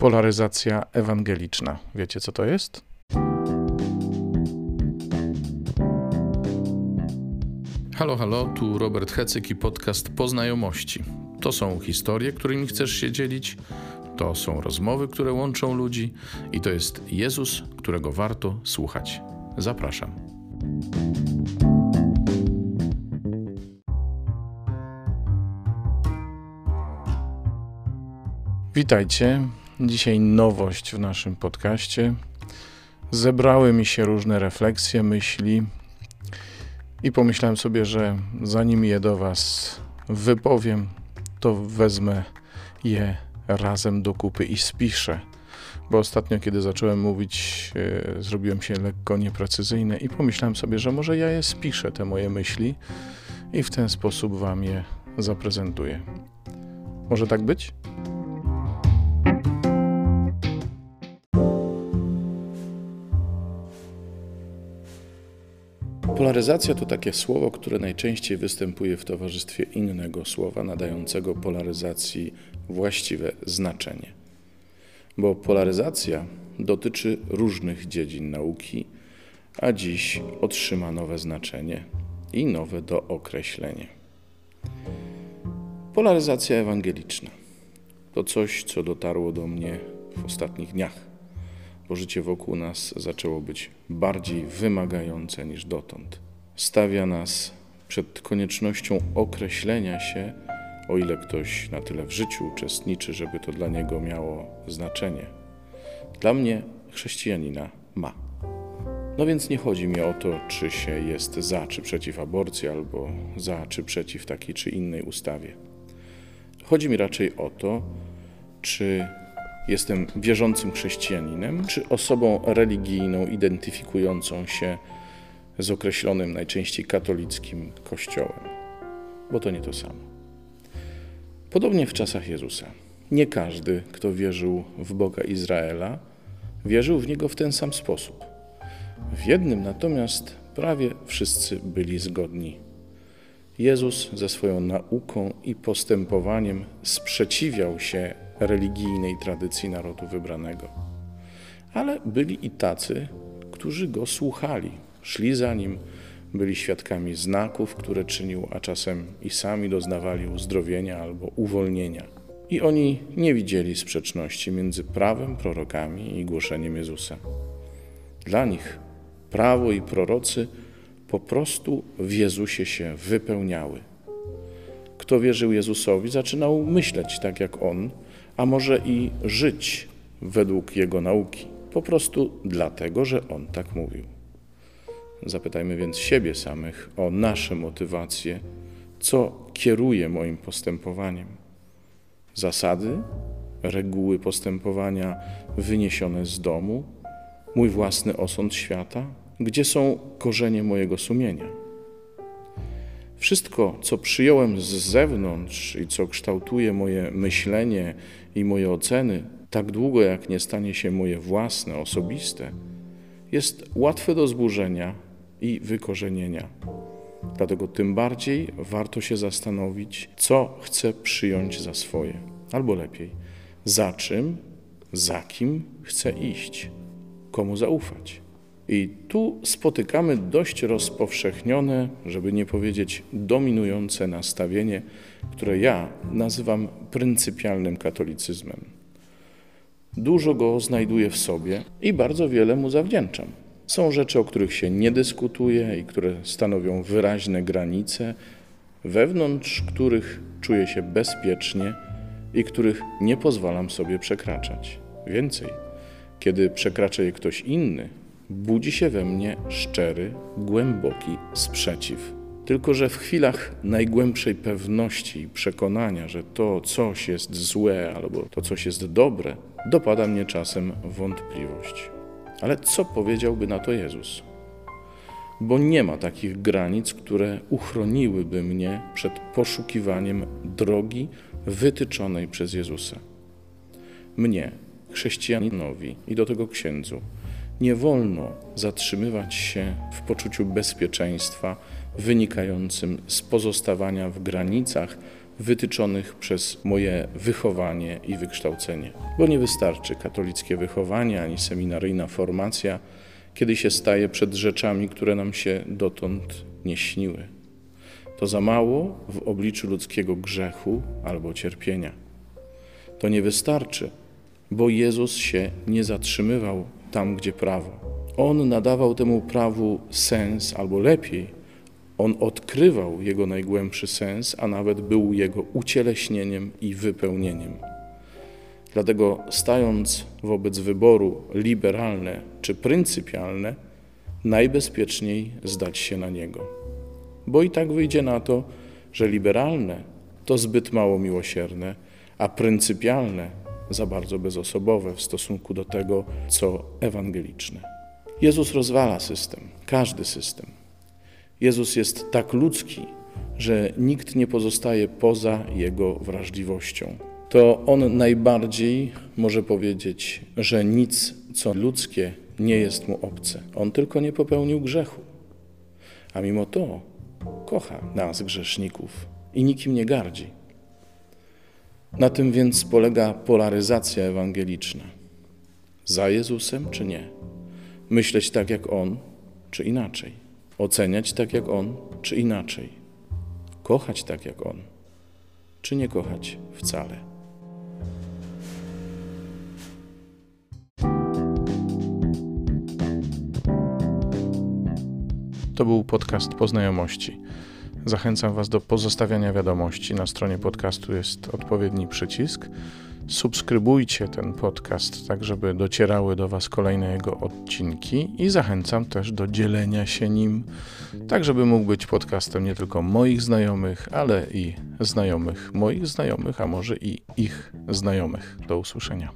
Polaryzacja ewangeliczna. Wiecie, co to jest? Halo, halo, tu Robert Hecyk i podcast Poznajomości. To są historie, którymi chcesz się dzielić, to są rozmowy, które łączą ludzi i to jest Jezus, którego warto słuchać. Zapraszam. Witajcie. Dzisiaj nowość w naszym podcaście. Zebrały mi się różne refleksje, myśli i pomyślałem sobie, że zanim je do Was wypowiem, to wezmę je razem do kupy i spiszę. Bo ostatnio, kiedy zacząłem mówić, yy, zrobiłem się lekko nieprecyzyjny i pomyślałem sobie, że może ja je spiszę, te moje myśli, i w ten sposób Wam je zaprezentuję. Może tak być? Polaryzacja to takie słowo, które najczęściej występuje w towarzystwie innego słowa nadającego polaryzacji właściwe znaczenie. Bo polaryzacja dotyczy różnych dziedzin nauki, a dziś otrzyma nowe znaczenie i nowe dookreślenie. Polaryzacja ewangeliczna to coś, co dotarło do mnie w ostatnich dniach bo życie wokół nas zaczęło być bardziej wymagające niż dotąd. Stawia nas przed koniecznością określenia się, o ile ktoś na tyle w życiu uczestniczy, żeby to dla niego miało znaczenie. Dla mnie, chrześcijanina, ma. No więc nie chodzi mi o to, czy się jest za czy przeciw aborcji, albo za czy przeciw takiej czy innej ustawie. Chodzi mi raczej o to, czy jestem wierzącym chrześcijaninem, czy osobą religijną identyfikującą się z określonym, najczęściej katolickim kościołem, bo to nie to samo. Podobnie w czasach Jezusa. Nie każdy, kto wierzył w Boga Izraela, wierzył w niego w ten sam sposób. W jednym natomiast prawie wszyscy byli zgodni. Jezus ze swoją nauką i postępowaniem sprzeciwiał się religijnej tradycji narodu wybranego. Ale byli i tacy, którzy go słuchali, szli za nim, byli świadkami znaków, które czynił, a czasem i sami doznawali uzdrowienia albo uwolnienia. I oni nie widzieli sprzeczności między prawem, prorokami i głoszeniem Jezusa. Dla nich prawo i prorocy po prostu w Jezusie się wypełniały. Kto wierzył Jezusowi, zaczynał myśleć tak jak On, a może i żyć według Jego nauki, po prostu dlatego, że On tak mówił. Zapytajmy więc siebie samych o nasze motywacje, co kieruje moim postępowaniem. Zasady, reguły postępowania wyniesione z domu, mój własny osąd świata, gdzie są korzenie mojego sumienia. Wszystko, co przyjąłem z zewnątrz i co kształtuje moje myślenie i moje oceny, tak długo jak nie stanie się moje własne, osobiste, jest łatwe do zburzenia i wykorzenienia. Dlatego tym bardziej warto się zastanowić, co chcę przyjąć za swoje, albo lepiej, za czym, za kim chcę iść, komu zaufać. I tu spotykamy dość rozpowszechnione, żeby nie powiedzieć dominujące nastawienie, które ja nazywam pryncypialnym katolicyzmem. Dużo go znajduję w sobie i bardzo wiele mu zawdzięczam. Są rzeczy, o których się nie dyskutuje i które stanowią wyraźne granice, wewnątrz których czuję się bezpiecznie i których nie pozwalam sobie przekraczać. Więcej, kiedy przekracza je ktoś inny, budzi się we mnie szczery, głęboki sprzeciw. Tylko, że w chwilach najgłębszej pewności i przekonania, że to coś jest złe albo to coś jest dobre, dopada mnie czasem wątpliwość. Ale co powiedziałby na to Jezus? Bo nie ma takich granic, które uchroniłyby mnie przed poszukiwaniem drogi wytyczonej przez Jezusa. Mnie, chrześcijaninowi i do tego księdzu, nie wolno zatrzymywać się w poczuciu bezpieczeństwa wynikającym z pozostawania w granicach wytyczonych przez moje wychowanie i wykształcenie. Bo nie wystarczy katolickie wychowanie ani seminaryjna formacja, kiedy się staje przed rzeczami, które nam się dotąd nie śniły. To za mało w obliczu ludzkiego grzechu albo cierpienia. To nie wystarczy, bo Jezus się nie zatrzymywał tam, gdzie prawo. On nadawał temu prawu sens, albo lepiej, on odkrywał jego najgłębszy sens, a nawet był jego ucieleśnieniem i wypełnieniem. Dlatego, stając wobec wyboru liberalne czy pryncypialne, najbezpieczniej zdać się na niego. Bo i tak wyjdzie na to, że liberalne to zbyt mało miłosierne, a pryncypialne za bardzo bezosobowe w stosunku do tego, co ewangeliczne. Jezus rozwala system, każdy system. Jezus jest tak ludzki, że nikt nie pozostaje poza jego wrażliwością. To on najbardziej może powiedzieć, że nic, co ludzkie, nie jest mu obce. On tylko nie popełnił grzechu. A mimo to kocha nas, grzeszników, i nikim nie gardzi. Na tym więc polega polaryzacja ewangeliczna. Za Jezusem czy nie? Myśleć tak jak On, czy inaczej? Oceniać tak jak On, czy inaczej? Kochać tak jak On, czy nie kochać wcale? To był podcast Poznajomości. Zachęcam Was do pozostawiania wiadomości. Na stronie podcastu jest odpowiedni przycisk. Subskrybujcie ten podcast, tak żeby docierały do Was kolejne jego odcinki i zachęcam też do dzielenia się nim, tak żeby mógł być podcastem nie tylko moich znajomych, ale i znajomych moich znajomych, a może i ich znajomych. Do usłyszenia.